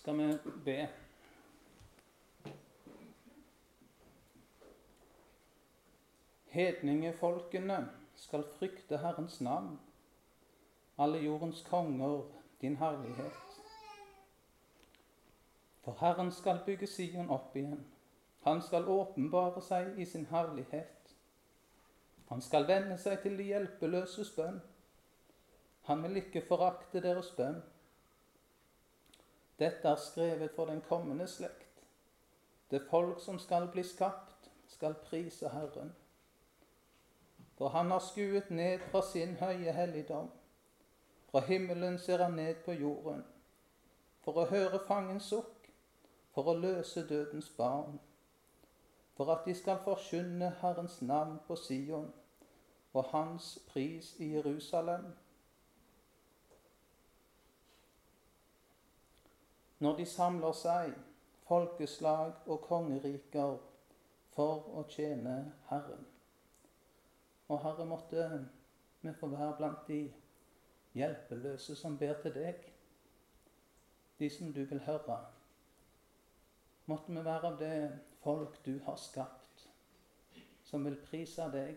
skal vi be. Hedningefolkene skal frykte Herrens navn, alle jordens konger din herlighet. For Herren skal bygge Sion opp igjen. Han skal åpenbare seg i sin herlighet. Han skal vende seg til de hjelpeløses bønn. Han vil ikke forakte deres bønn. Dette er skrevet for den kommende slekt. Det folk som skal bli skapt, skal prise Herren. For han har skuet ned fra sin høye helligdom. Fra himmelen ser han ned på jorden, for å høre fangens sukk, for å løse dødens barn, for at de skal forkynne Herrens navn på Sion og hans pris i Jerusalem. Når de samler seg, folkeslag og kongeriker, for å tjene Herren. Og Herre, måtte vi få være blant de hjelpeløse som ber til deg, de som du vil høre. Måtte vi være av det folk du har skapt, som vil prise deg.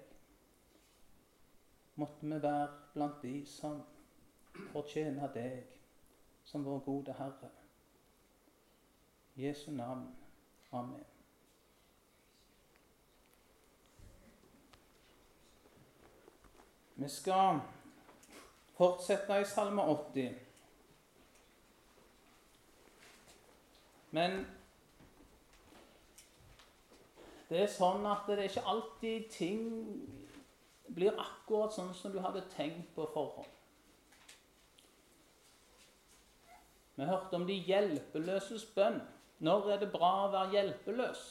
Måtte vi være blant de som fortjener deg som vår gode Herre. Jesu navn. Amen. Vi skal fortsette i Salme 80. Men det er sånn at det er ikke alltid ting blir akkurat sånn som du hadde tenkt på forhånd. Vi hørte om de hjelpeløses bønn. Når er det bra å være hjelpeløs?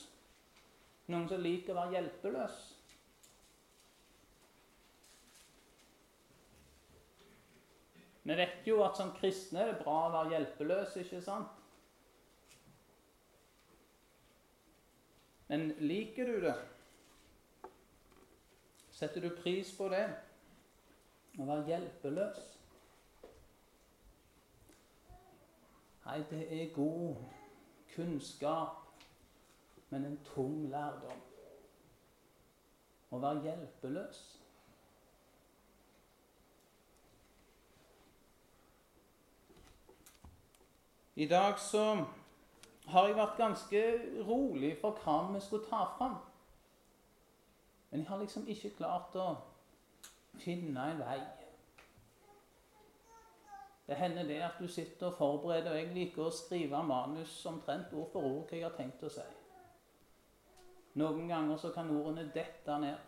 Noen som liker å være hjelpeløs? Vi vet jo at som kristne er det bra å være hjelpeløs, ikke sant? Men liker du det? Setter du pris på det? Å være hjelpeløs? Nei, det er god kunnskap, men en tung lærdom. Å være hjelpeløs. I dag så har jeg vært ganske rolig for hva vi skulle ta fram. Men jeg har liksom ikke klart å finne en vei. Det hender det at du sitter og forbereder, og jeg liker å skrive manus omtrent ord for ord hva jeg har tenkt å si. Noen ganger så kan ordene dette ned.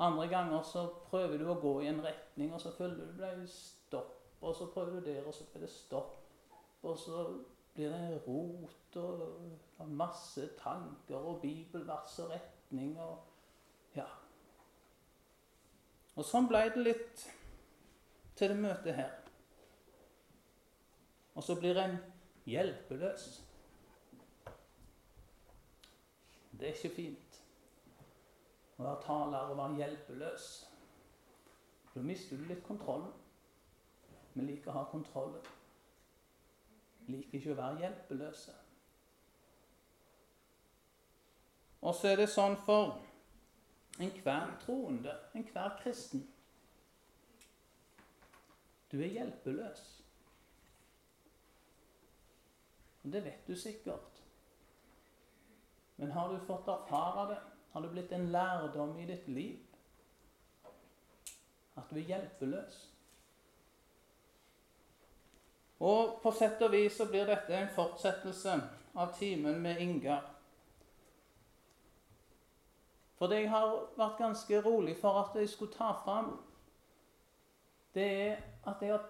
Andre ganger så prøver du å gå i en retning, og så føler du deg stopp. Og så prøver du der, og så blir det stopp. Og så blir det rot og masse tanker og bibelvers og retning og Ja. Og sånn ble det litt til det møtet her. Og så blir en hjelpeløs. Det er ikke fint å være taler og være hjelpeløs. Da mister du litt kontrollen. Vi liker å ha kontrollen liker ikke å være hjelpeløse. Og så er det sånn for enhver troende, enhver kristen. Du er hjelpeløs. Og det vet du sikkert. Men har du fått erfare det? Har det blitt en lærdom i ditt liv? At du er hjelpeløs? Og på sett og vis så blir dette en fortsettelse av timen med Ingar. For jeg har vært ganske rolig for at jeg skulle ta fram, det er at jeg,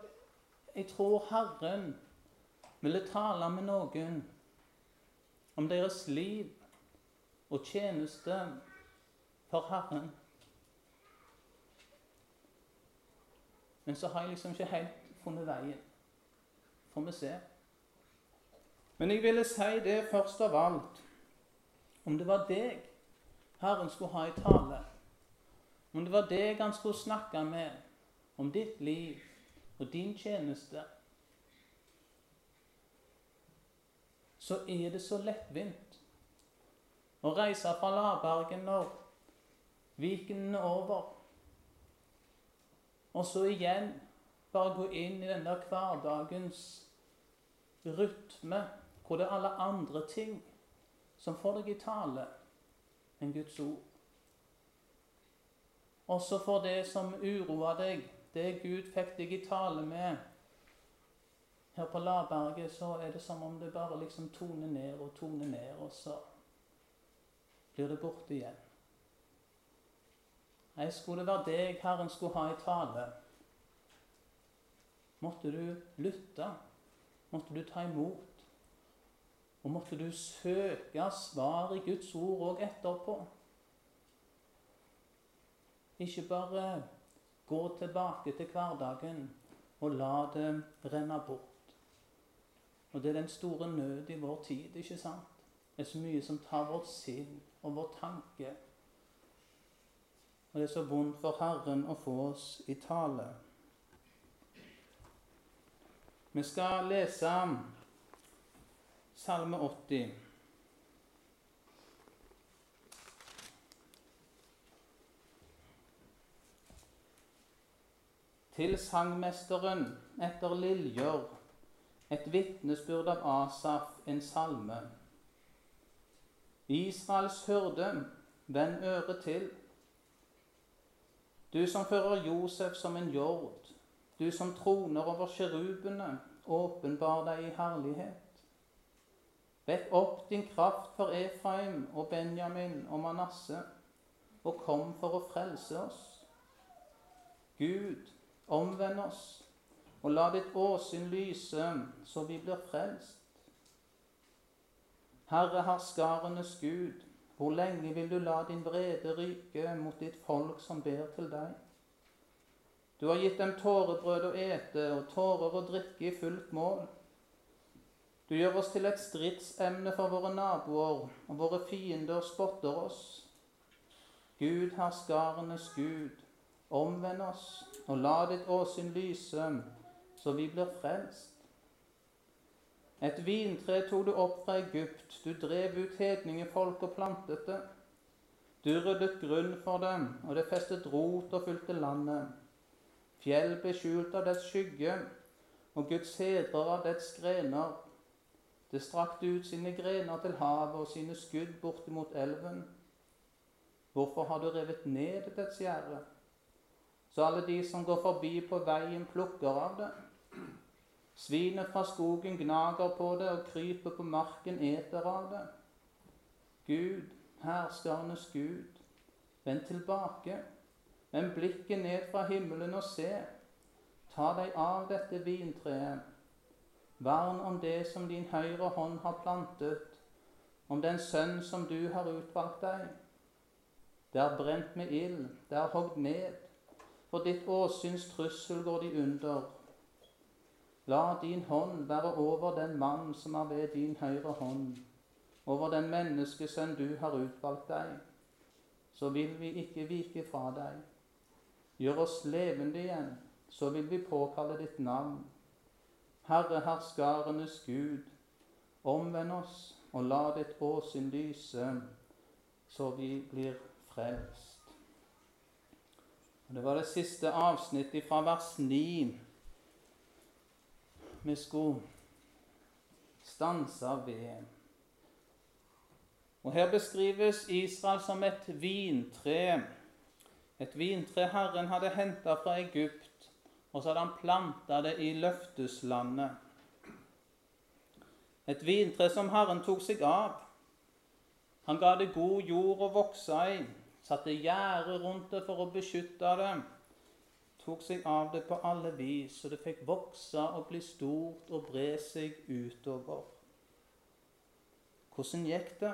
jeg tror Herren ville tale med noen om deres liv og tjeneste for Herren. Men så har jeg liksom ikke helt funnet veien får vi se. Men jeg ville si det først av alt om det var deg Herren skulle ha i tale, om det var deg han skulle snakke med om ditt liv og din tjeneste, så er det så lettvint å reise fra Labergen og Viken er over, og så igjen bare gå inn i den der hverdagens rytme, hvor det er alle andre ting som får deg i tale enn Guds ord. Også for det som uroer deg, det Gud fikk deg i tale med her på Laberget, så er det som om det bare liksom toner ned og toner ned, og så blir det borte igjen. Nei, skulle det være deg Herren skulle ha i tale, måtte du lytte, måtte du ta imot, og måtte du søke svar i Guds ord òg etterpå. Ikke bare gå tilbake til hverdagen og la det renne bort. Og det er den store nød i vår tid, ikke sant? Det er så mye som tar vårt sinn og vår tanke. Og det er så vondt for Herren å få oss i tale. Vi skal lese Salme 80. Til sangmesteren etter Liljer et vitnesbyrd av Asaf, en salme. Israels hyrde, vend øret til. Du som fører Josef som en jord, du som troner over kjerubene, åpenbar deg i herlighet. Vekk opp din kraft for Efraim og Benjamin og Manasseh, og kom for å frelse oss. Gud, omvend oss og la ditt åsyn lyse, så vi blir frelst. Herre herskarenes Gud, hvor lenge vil du la din vrede ryke mot ditt folk som ber til deg? Du har gitt dem tårebrød å ete og tårer å drikke i fullt mål. Du gjør oss til et stridsemne for våre naboer, og våre fiender spotter oss. Gud, herskarenes Gud, omvend oss, og la ditt åsyn lyse, så vi blir frelst. Et vintre tok du opp fra Egypt, du drev ut hedningefolk og plantet det. Du ryddet grunn for dem, og det festet rot og fulgte landet. Fjell ble skjult av dets skygge, og Guds hedrer av dets grener. Det strakte ut sine grener til havet og sine skudd bortimot elven. Hvorfor har du revet ned dets gjerde? Så alle de som går forbi på veien, plukker av det. Svinet fra skogen gnager på det, og kryper på marken eter av det. Gud, herskernes Gud, vend tilbake, vend blikket ned fra himmelen og se. Ta deg av dette vintreet. Vern om det som din høyre hånd har plantet, om den sønn som du har utvalgt deg. Det er brent med ild, det er hogd ned. For ditt åsyns trussel går de under. La din hånd være over den mann som er ved din høyre hånd, over den menneskesønn du har utvalgt deg. Så vil vi ikke vike fra deg. Gjør oss levende igjen, så vil vi påkalle ditt navn. Herre herskarenes Gud, omvend oss og la ditt åsyn lyse, så vi blir frelst. Det var det siste avsnittet fra vers 9 vi skulle stanse ved. Og Her beskrives Israel som et vintre. Et vintre Herren hadde henta fra Egypt, og så hadde han planta det i løfteslandet. Et vintre som Herren tok seg av. Han ga det god jord å vokse i, satte gjerde rundt det for å beskytte det tok seg av det på alle vis, så det fikk vokse og bli stort og bre seg utover. Hvordan gikk det?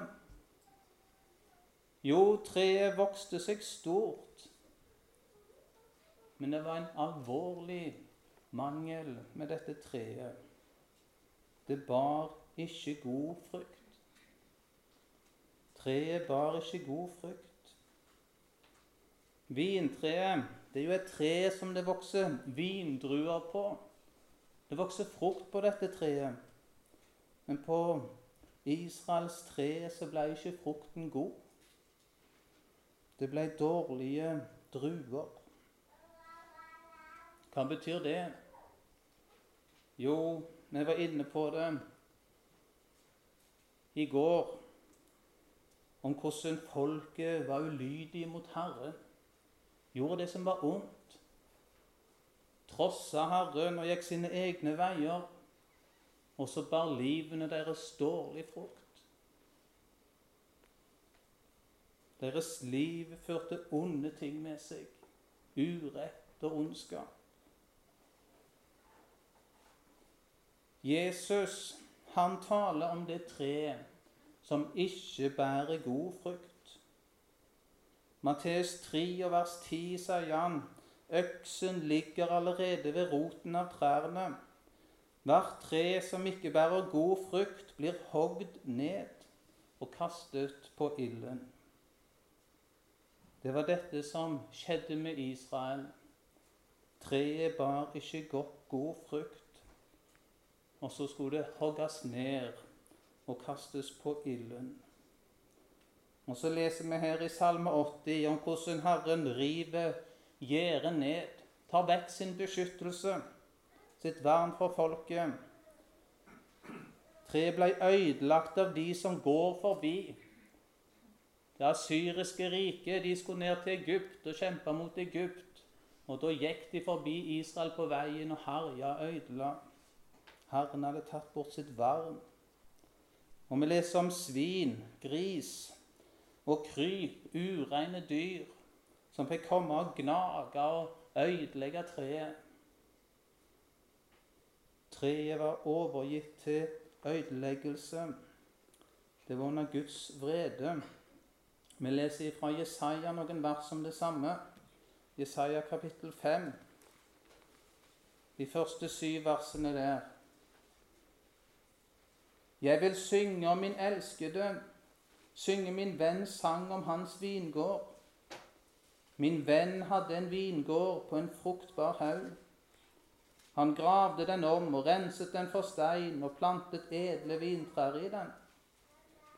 Jo, treet vokste seg stort. Men det var en alvorlig mangel med dette treet. Det bar ikke god frukt. Treet bar ikke god frukt. Vintreet det er jo et tre som det vokser vindruer på. Det vokser frukt på dette treet. Men på Israels tre så ble ikke frukten god. Det ble dårlige druer. Hva betyr det? Jo, vi var inne på det i går, om hvordan folket var ulydige mot Herren, gjorde det som var ondt, trossa Herren og gikk sine egne veier, og så bar livene deres dårlig frukt. Deres liv førte onde ting med seg, urett og ondskap. Jesus han taler om det treet som ikke bærer god frukt. Matteus 3 og vers 10 sier Jan, øksen ligger allerede ved roten av trærne. Hvert tre som ikke bærer god frukt, blir hogd ned og kastet på ilden. Det var dette som skjedde med Israel. Treet bar ikke godt god frukt og så skulle det hogges ned og kastes på ilden. Og så leser vi her i Salme 80 om hvordan Herren river gjerdet ned, tar vekk sin beskyttelse, sitt vern for folket. Treet ble ødelagt av de som går forbi. Det asyriske riket de skulle ned til Egypt og kjempe mot Egypt. Og Da gikk de forbi Israel på veien og herja ødela. Herren hadde tatt bort sitt vern. Og vi leser om svin, gris og kryp, ureine dyr, som fikk komme og gnage og ødelegge treet. Treet var overgitt til ødeleggelse. Det var under Guds vrede. Vi leser fra Jesaja noen vers om det samme. Jesaja kapittel 5, de første syv versene der. Jeg vil synge om min elskede, synge min venn sang om hans vingård. Min venn hadde en vingård på en fruktbar haug. Han gravde den om og renset den for stein og plantet edle vintrær i den.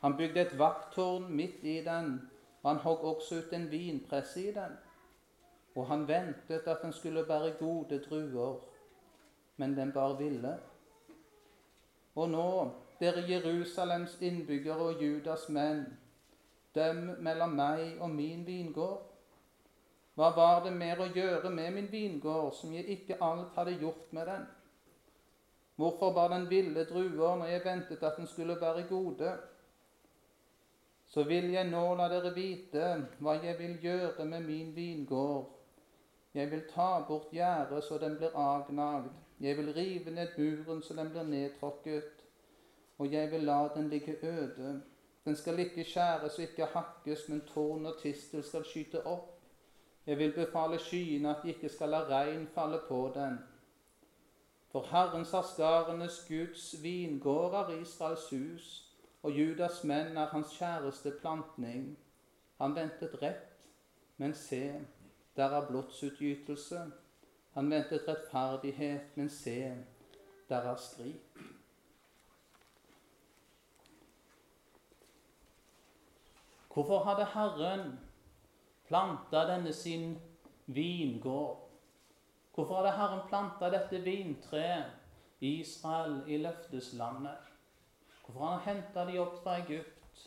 Han bygde et vakttårn midt i den, og han hogg også ut en vinpresse i den. Og han ventet at den skulle bære gode druer, men den bar ville. Og nå dere Jerusalems innbyggere og Judas menn, døm mellom meg og min vingård. Hva var det mer å gjøre med min vingård, som jeg ikke alt hadde gjort med den? Hvorfor bar den ville druer når jeg ventet at den skulle være gode? Så vil jeg nå la dere vite hva jeg vil gjøre med min vingård. Jeg vil ta bort gjerdet så den blir avgnagd. Jeg vil rive ned buren så den blir nedtråkket og jeg vil la den ligge øde. Den skal ikke skjæres og ikke hakkes, men tårn og tistel skal skyte opp. Jeg vil befale skyene at de ikke skal la regn falle på den. For Herrens har Guds Guds vingårder Israels hus, og Judas menn er hans kjæreste plantning. Han ventet rett, men se, der er blodsutgytelse. Han ventet rettferdighet, men se, der er skrik. Hvorfor hadde Herren planta denne sin vingård? Hvorfor hadde Herren planta dette vintreet, Israel, i løfteslandet? Hvorfor hadde han henta de opp fra Egypt?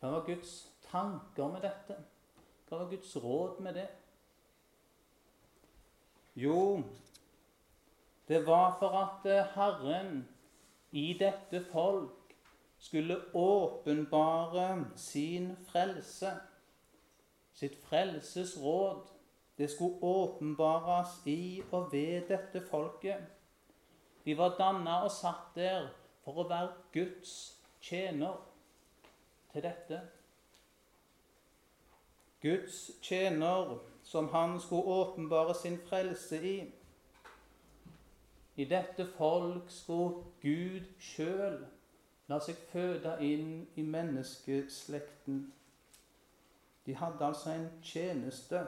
Hva var Guds tanker med dette? Hva var Guds råd med det? Jo, det var for at Herren i dette folk skulle åpenbare sin frelse, sitt frelsesråd. Det skulle åpenbares i og ved dette folket. De var danna og satt der for å være Guds tjener til dette. Guds tjener som han skulle åpenbare sin frelse i. I dette folk skulle Gud sjøl la seg føde inn i menneskeslekten. De hadde altså en tjeneste.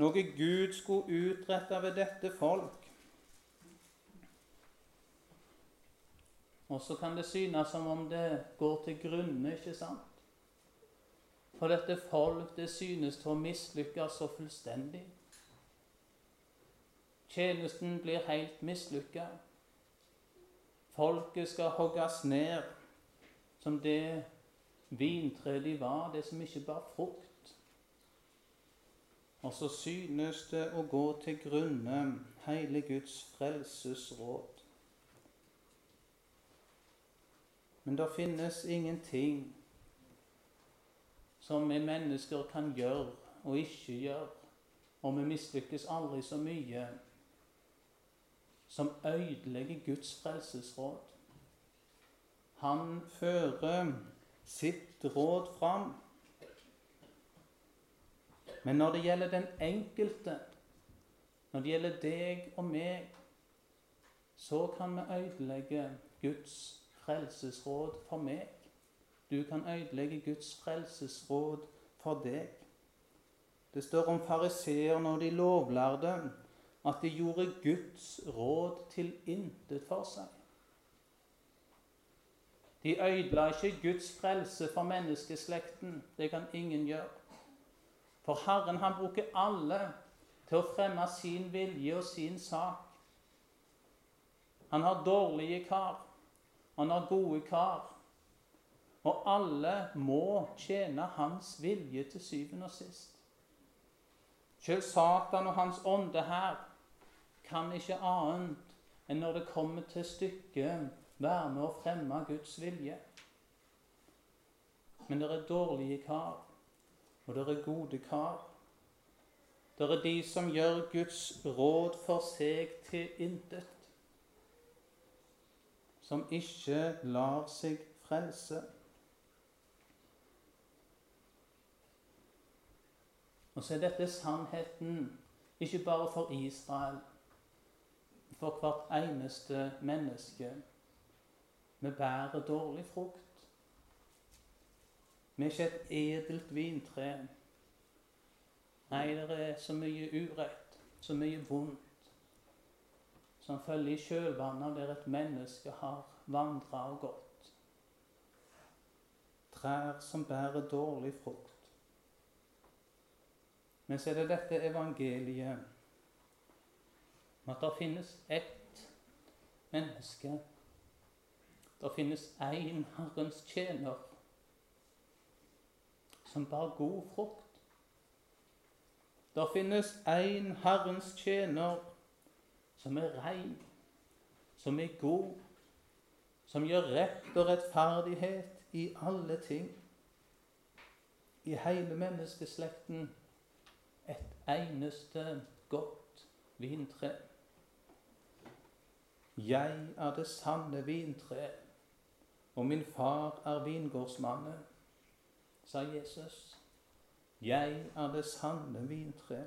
Noe Gud skulle utrette ved dette folk. Og så kan det synes som om det går til grunne, ikke sant? For dette folk, det synes til å mislykkes så fullstendig. Tjenesten blir helt mislykka. Folket skal hogges ned som det vintreet de var, det som ikke bar frukt. Og så synes det å gå til grunne hele Guds frelsesråd. Men det finnes ingenting som vi mennesker kan gjøre og ikke gjøre, og vi mislykkes aldri så mye, som ødelegger Guds frelsesråd. Han fører sitt råd fram. Men når det gjelder den enkelte, når det gjelder deg og meg, så kan vi ødelegge Guds frelsesråd for meg. Du kan ødelegge Guds frelsesråd for deg. Det står om fariseer når de lovlærde at de gjorde Guds råd til intet for seg. De ødela ikke Guds frelse for menneskeslekten. Det kan ingen gjøre. For Herren han bruker alle til å fremme sin vilje og sin sak. Han har dårlige kar, han har gode kar. Og alle må tjene hans vilje til syvende og sist. Selv Satan og hans ånde her kan ikke annet enn når det kommer til stykket, være med å fremme Guds vilje. Men det er dårlige kar, og det er gode kar. Det er de som gjør Guds råd for seg til intet. Som ikke lar seg frelse. Og så er dette sannheten ikke bare for Israel, for hvert eneste menneske. Vi bærer dårlig frukt. Vi er ikke et edelt vintre. Nei, det er så mye urett, så mye vondt, som følger i kjølvannet der et menneske har vandra og gått. Trær som bærer dårlig frukt. Men så er det dette evangeliet at det finnes ett menneske. Det finnes én Herrens tjener som bar god frukt. Det finnes én Herrens tjener som er rein, som er god, som gjør rett og rettferdighet i alle ting. I hele menneskeslekten et eneste godt vintre. Jeg er det sanne vintre, og min far er vingårdsmannen, sa Jesus. Jeg er det sanne vintre.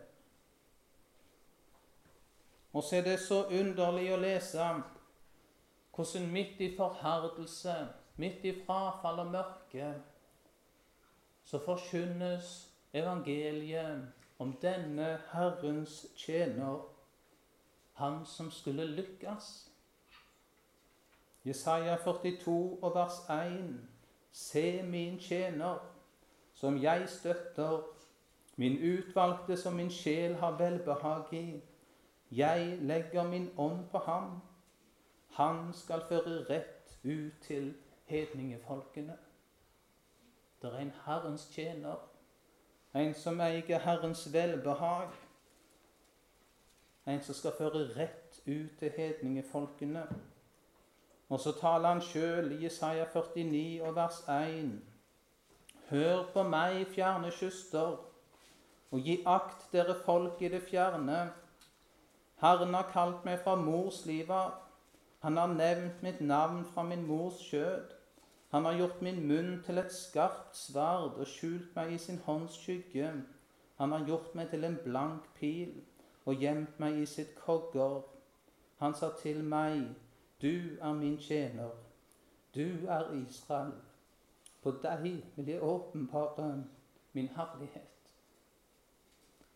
Og så er det så underlig å lese hvordan midt i forherdelse, midt i frafall og mørke, så forkynnes evangeliet om denne Herrens tjener, han som skulle lykkes. Jesaja 42 og vers 1. Se min tjener, som jeg støtter, min utvalgte som min sjel har velbehag i. Jeg legger min ånd på ham. Han skal føre rett ut til hedningefolkene. Det er en Herrens tjener en som eier Herrens velbehag. En som skal føre rett ut til hedningefolkene. Og så taler han sjøl i Jesaja 49 og vers 1. Hør på meg, fjerne kyster, og gi akt dere folk i det fjerne. Herren har kalt meg fra mors liv av. Han har nevnt mitt navn fra min mors skjød. Han har gjort min munn til et skarpt sverd og skjult meg i sin hånds skygge. Han har gjort meg til en blank pil og gjemt meg i sitt kogger. Han sa til meg, du er min tjener, du er Israel. På deg vil jeg åpenbare min herlighet.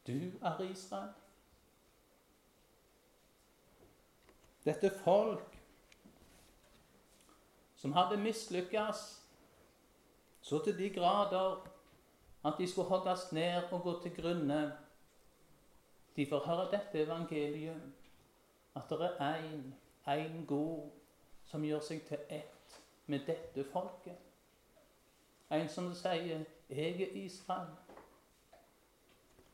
Du er Israel. Dette folk som hadde mislykkes så til de grader at de skulle hogges ned og gå til grunne. De får høre dette evangeliet, at det er én, én god, som gjør seg til ett med dette folket. En som sier 'Jeg er Israel'.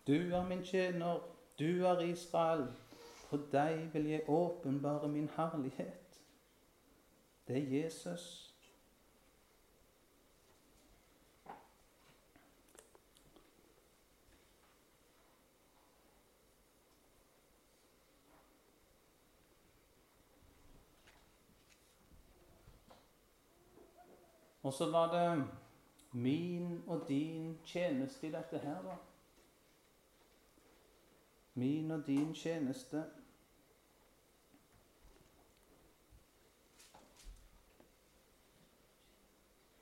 Du er min tjener, du er Israel. For deg vil jeg åpenbare min herlighet. Det er Jesus. Og så var det min og din tjeneste i dette her, da. Min og din tjeneste.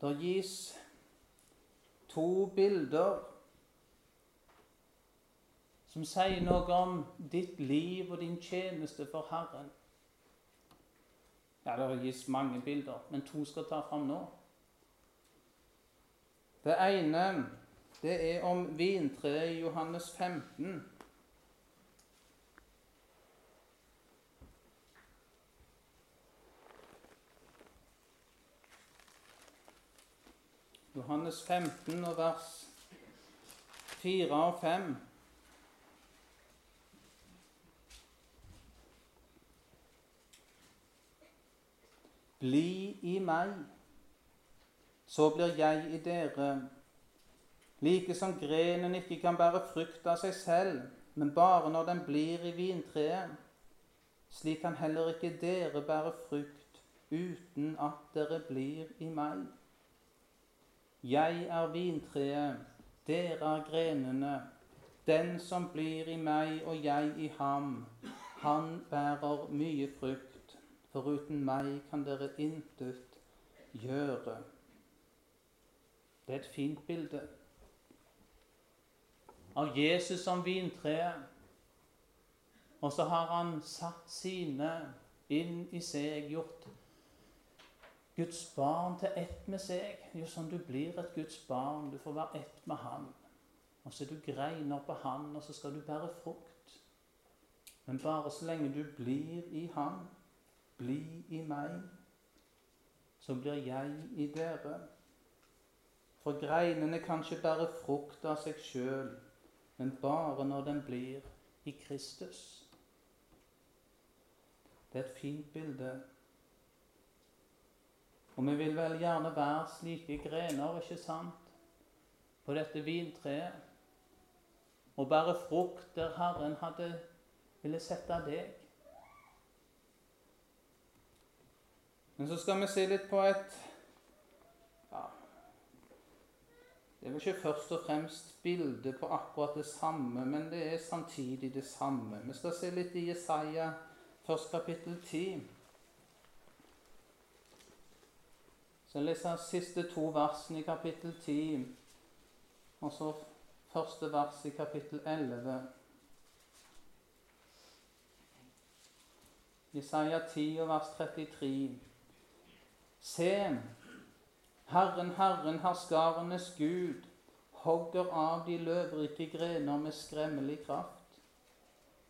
Det gis to bilder som sier noe om ditt liv og din tjeneste for Herren. Ja, Det gis mange bilder, men to skal ta fram nå. Det ene det er om vintreet i Johannes 15. Johannes 15 og vers 4 og 5. Bli i meg så blir jeg i dere. Like som grenen ikke kan bære frukt av seg selv, men bare når den blir i vintreet, slik kan heller ikke dere bære frukt uten at dere blir i meg. Jeg er vintreet, dere er grenene. Den som blir i meg og jeg i ham, han bærer mye frukt. For uten meg kan dere intet gjøre. Det er et fint bilde av Jesus som vintreet. Og så har han satt sine inn i seg, gjort Guds barn til ett med seg. Jo, sånn du blir et Guds barn. Du får være ett med Han. Og så er du greiner på Han, og så skal du bære frukt. Men bare så lenge du blir i Han, bli i meg, så blir jeg i dere. For greinene kan ikke bære frukt av seg sjøl, men bare når den blir i Kristus. Det er et fint bilde. Og vi vil vel gjerne være slike grener, ikke sant, på dette vintreet. Og bære frukt der Herren hadde ville sette deg. Men så skal vi se litt på et Det er vel ikke først og fremst bilde på akkurat det samme, men det er samtidig det samme. Vi skal se litt i Jesaja, først kapittel 10. Så jeg leser siste to versene i kapittel 10, og så første vers i kapittel 11. Jesaja 10 og vers 33. Se, Herren, Herren, herskarenes Gud, hogger av de løvrike grener med skremmelig kraft.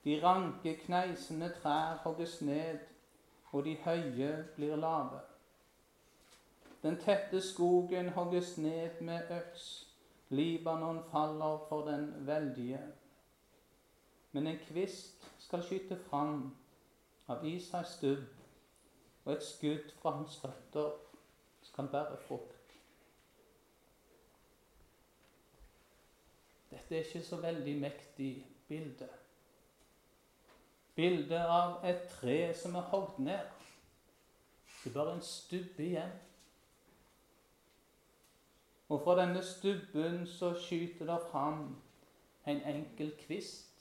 De ranke, kneisende trær hogges ned, og de høye blir lave. Den tette skogen hogges ned med øks, Libanon faller for den veldige. Men en kvist skal skyte fram av Isaks stubb, og et skudd fra hans røtter skal bære frukt. Dette er ikke så veldig mektig bilde. Bildet av et tre som er hogd ned. Det er bare en stubbe igjen. Og fra denne stubben så skyter det fram en enkel kvist.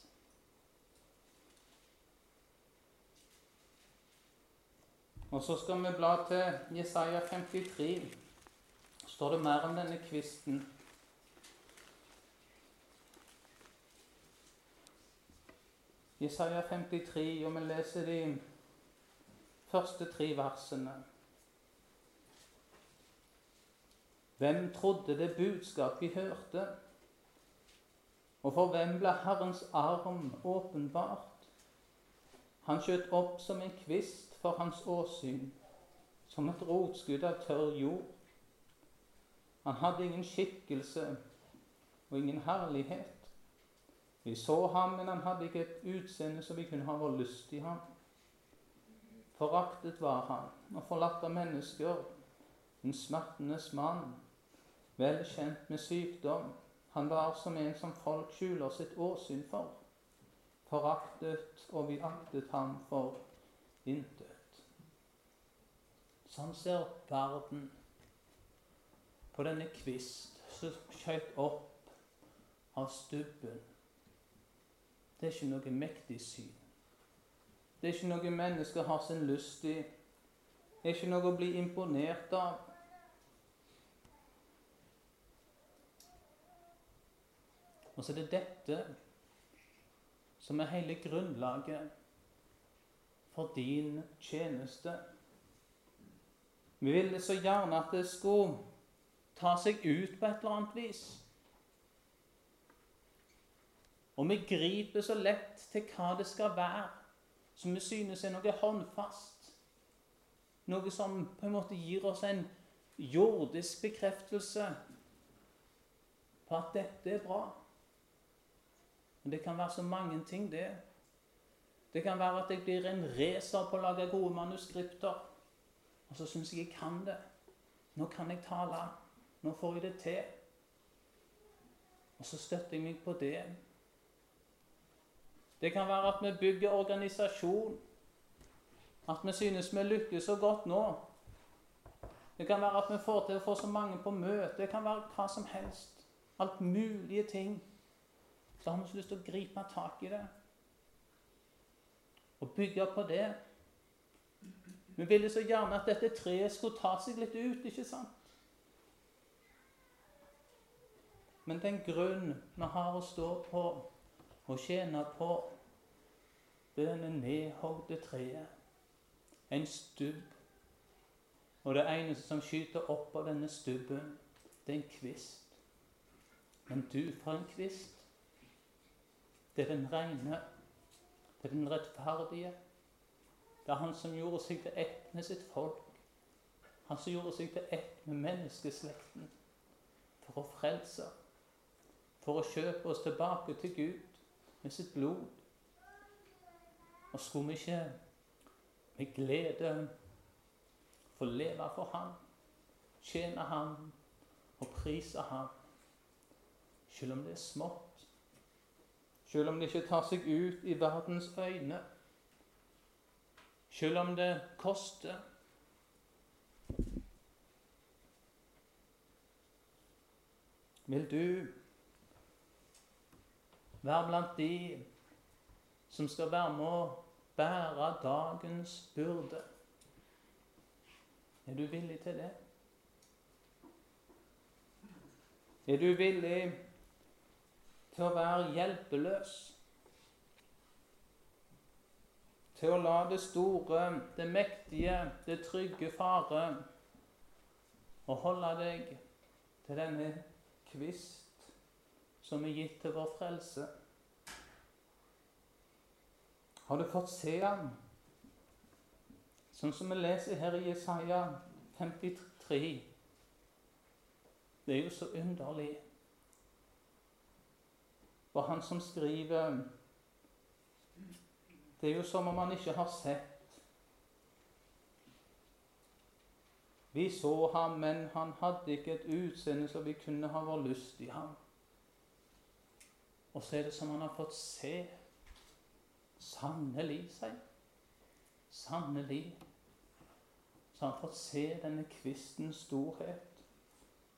Og så skal vi bla til Jesaja 53. står det mer om denne kvisten. Jesaja 53, og vi leser de første tre versene. Hvem trodde det budskap vi hørte? Og for hvem ble Herrens arm åpenbart? Han skjøt opp som en kvist for hans åsyn, som et rotskudd av tørr jord. Han hadde ingen skikkelse og ingen herlighet. Vi så ham, men han hadde ikke et utseende så vi kunne ha vår lyst i ham. Foraktet var han og forlatt av mennesker, en smertenes mann, vel kjent med sykdom. Han var som en som folk skjuler sitt åsyn for. Foraktet, og vi aktet ham for intet. Sånn ser verden på denne kvist som skjøt opp av stubben. Det er ikke noe mektig syn. Det er ikke noe mennesker har sin lyst i. Det er ikke noe å bli imponert av. Og så er det dette som er hele grunnlaget for din tjeneste. Vi ville så gjerne at det skulle ta seg ut på et eller annet vis. Og vi griper så lett til hva det skal være, som vi synes er noe håndfast. Noe som på en måte gir oss en jordisk bekreftelse på at dette er bra. Men det kan være så mange ting, det. Det kan være at jeg blir en racer på å lage gode manuskripter. Og så syns jeg jeg kan det. Nå kan jeg tale. Nå får jeg det til. Og så støtter jeg meg på det. Det kan være at vi bygger organisasjon. At vi synes vi lykkes så godt nå. Det kan være at vi får til å få så mange på møte. Det kan være hva som helst. Alt mulige ting så har vi så lyst til å gripe tak i det og bygge på det. Vi ville så gjerne at dette treet skulle ta seg litt ut, ikke sant? Men den grunn vi har å stå på og tjene på, det er denne nedhogde treet. En stubb. Og det eneste som skyter opp av denne stubben, det er en kvist. Men du, for en kvist. Det er den rene. Det er den rettferdige. Det han som gjorde seg til ett med sitt folk. Han som gjorde seg til ett med menneskeslekten for å frelse. For å kjøpe oss tilbake til Gud med sitt blod. Og skulle vi ikke med glede få leve for ham, tjene ham og prise ham, selv om det er smått selv om det ikke tar seg ut i verdens øyne. Selv om det koster. Vil du være blant de som skal være med å bære dagens byrde? Er du villig til det? Er du villig til å være hjelpeløs. Til å la det store, det mektige, det trygge fare og holde deg til denne kvist som er gitt til vår frelse. Har du fått se ham? Sånn som vi leser her i Jesaja 53. Det er jo så underlig For han som skriver Det er jo som om han ikke har sett. Vi så ham, men han hadde ikke et utseende som vi kunne ha vår lyst i ham. Og så er det som han har fått se. Sannelig, sier Sannelig. Så han har fått se denne kvistens storhet.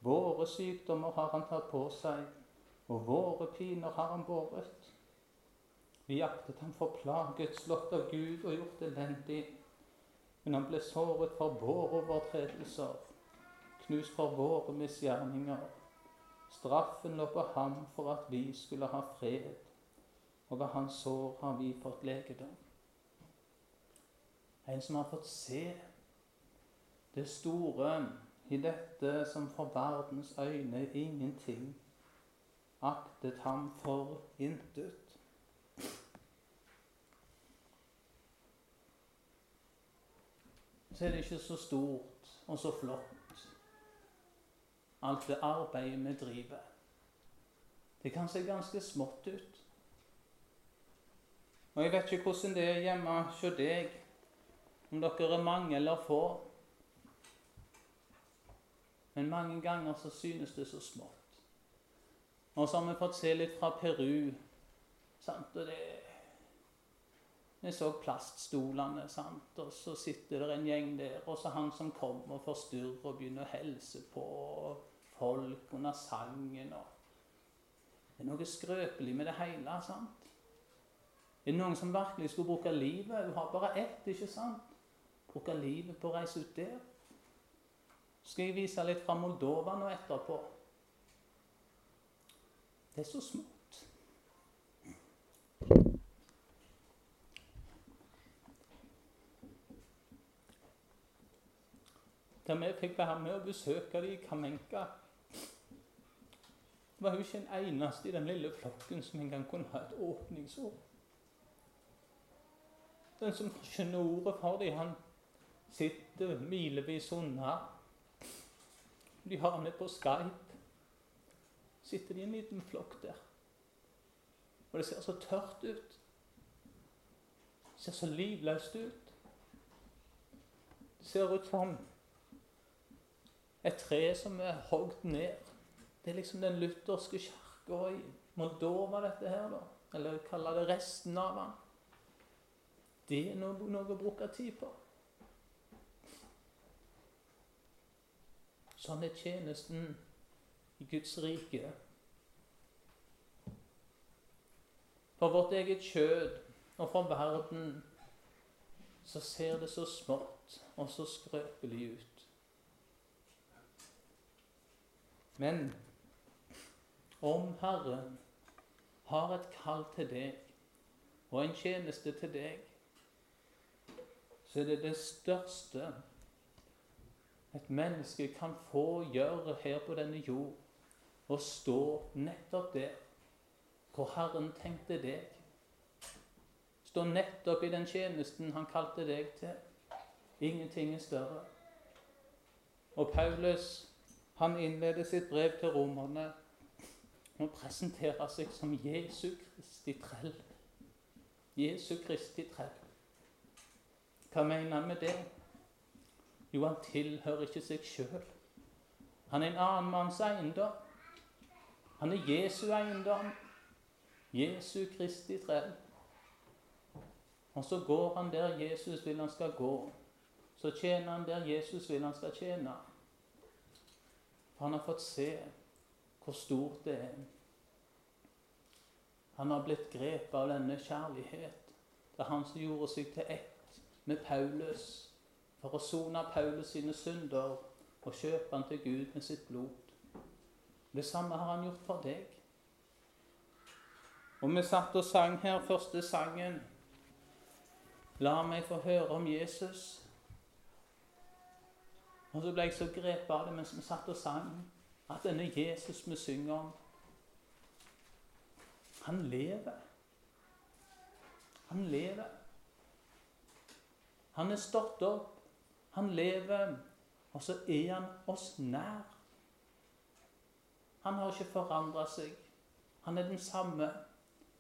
Våre sykdommer har han tatt på seg og våre piner har han båret. Vi jaktet ham for plaget, slått av Gud og gjort elendig. Men han ble såret for våre overtredelser, knust for våre misgjerninger. Straffen lå på ham for at vi skulle ha fred, og ved hans sår har vi fått legedom. En som har fått se det store I dette som for verdens øyne ingenting, aktet ham for intet. Så er det ikke så stort og så flott, alt det arbeidet vi driver. Det kan se ganske smått ut. Og jeg vet ikke hvordan det er hjemme hos deg, om dere er mange eller få. Men mange ganger så synes det så smått. Og så har vi fått se litt fra Peru. Sant? Og det Vi så plaststolene, sant? og så sitter det en gjeng der. Og så han som kommer og forstyrrer og begynner å helse på folk under sangen. og Det er noe skrøpelig med det hele. sant? Det Er noen som virkelig skulle bruke livet? Hun har bare ett, ikke sant? Bruke livet på å reise ut der. Så skal jeg vise litt fra Moldova nå etterpå. Det er så smått. Da vi fikk være med og besøke dem i Kamenka, var hun ikke en eneste i den lille flokken som en gang kunne ha et åpningsord. Den som skjønner ordet for dem, han sitter milevis unna. De har med på Skype sitter de i en liten flokk der. Og det ser så tørt ut. Det ser så livløst ut. Det ser ut som et tre som er hogd ned. Det er liksom den lutherske kirka i Moldova, dette her, da. Eller kalle det resten av den. Det er noe, noe å bruke tid på. Sånn er tjenesten i Guds rike. For vårt eget kjød og for verden så ser det så smått og så skrøpelig ut. Men om Herren har et kall til deg og en tjeneste til deg, så er det det største et menneske kan få gjøre her på denne jord, å stå nettopp der hvor Herren tenkte deg. Stå nettopp i den tjenesten han kalte deg til. Ingenting er større. Og Paulus han innleder sitt brev til romerne og presenterer seg som Jesu Kristi trell. Jesu Kristi trell. Hva mener han med det? Jo, han tilhører ikke seg sjøl. Han er en annen manns eiendom. Han er Jesu eiendom. Jesu Kristi trell. Og så går han der Jesus vil han skal gå. Så tjener han der Jesus vil han skal tjene. Han har fått se hvor stort det er. Han har blitt grepet av denne kjærlighet. Det er han som gjorde seg til ett med Paulus for å sone Paulus sine synder og kjøpe han til Gud med sitt blod. Det samme har han gjort for deg. Og vi satt og sang her første sangen. La meg få høre om Jesus. Og så ble jeg så grepet av det mens vi satt og sang, at denne Jesus vi synger om, han lever. Han lever. Han er stått opp. Han lever. Og så er han oss nær. Han har ikke forandra seg. Han er den samme.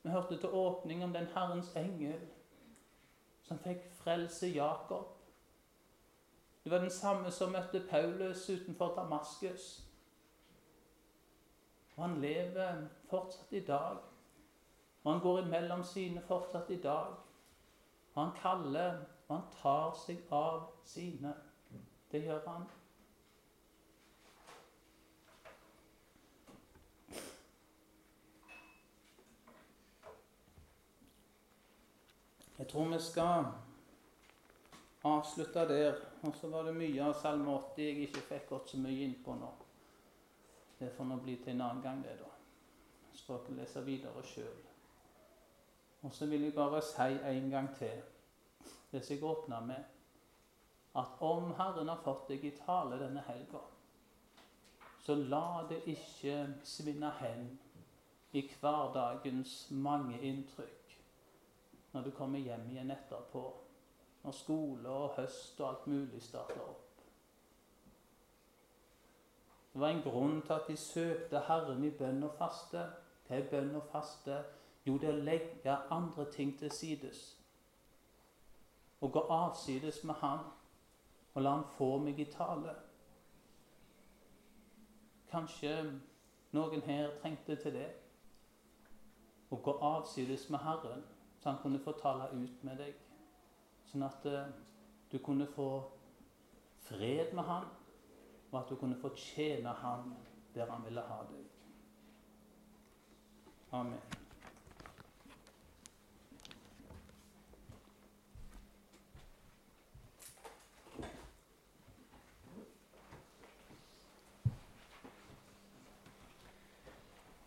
Vi hørte til åpning om den Herrens engel som fikk frelse Jakob. Det var den samme som møtte Paulus utenfor Damaskus. Og han lever fortsatt i dag. Og han går imellom sine fortsatt i dag. Og han kaller, og han tar seg av sine. Det gjør han. Jeg tror vi skal avslutte der. Og så var det mye av Salme 80 jeg ikke fikk gått så mye inn på nå. Det får nå bli til en annen gang, det, da. Så får dere lese videre sjøl. Og så vil jeg bare si en gang til, det som jeg åpna med, at om Herren har fått deg i tale denne helga, så la det ikke svinne hen i hverdagens mange inntrykk når du kommer hjem igjen etterpå, når skole og høst og alt mulig starter opp. Det var en grunn til at de søkte Herren i bønn og faste. Hva er bønn og faste? Jo, det er å legge andre ting til sides. Og gå avsides med Han og la Han få meg i tale. Kanskje noen her trengte til det. Å gå avsides med Herren, så han kunne få tale ut med deg. Sånn at uh, du kunne få fred med Han, og at du kunne få tjene Han der Han ville ha deg. Amen.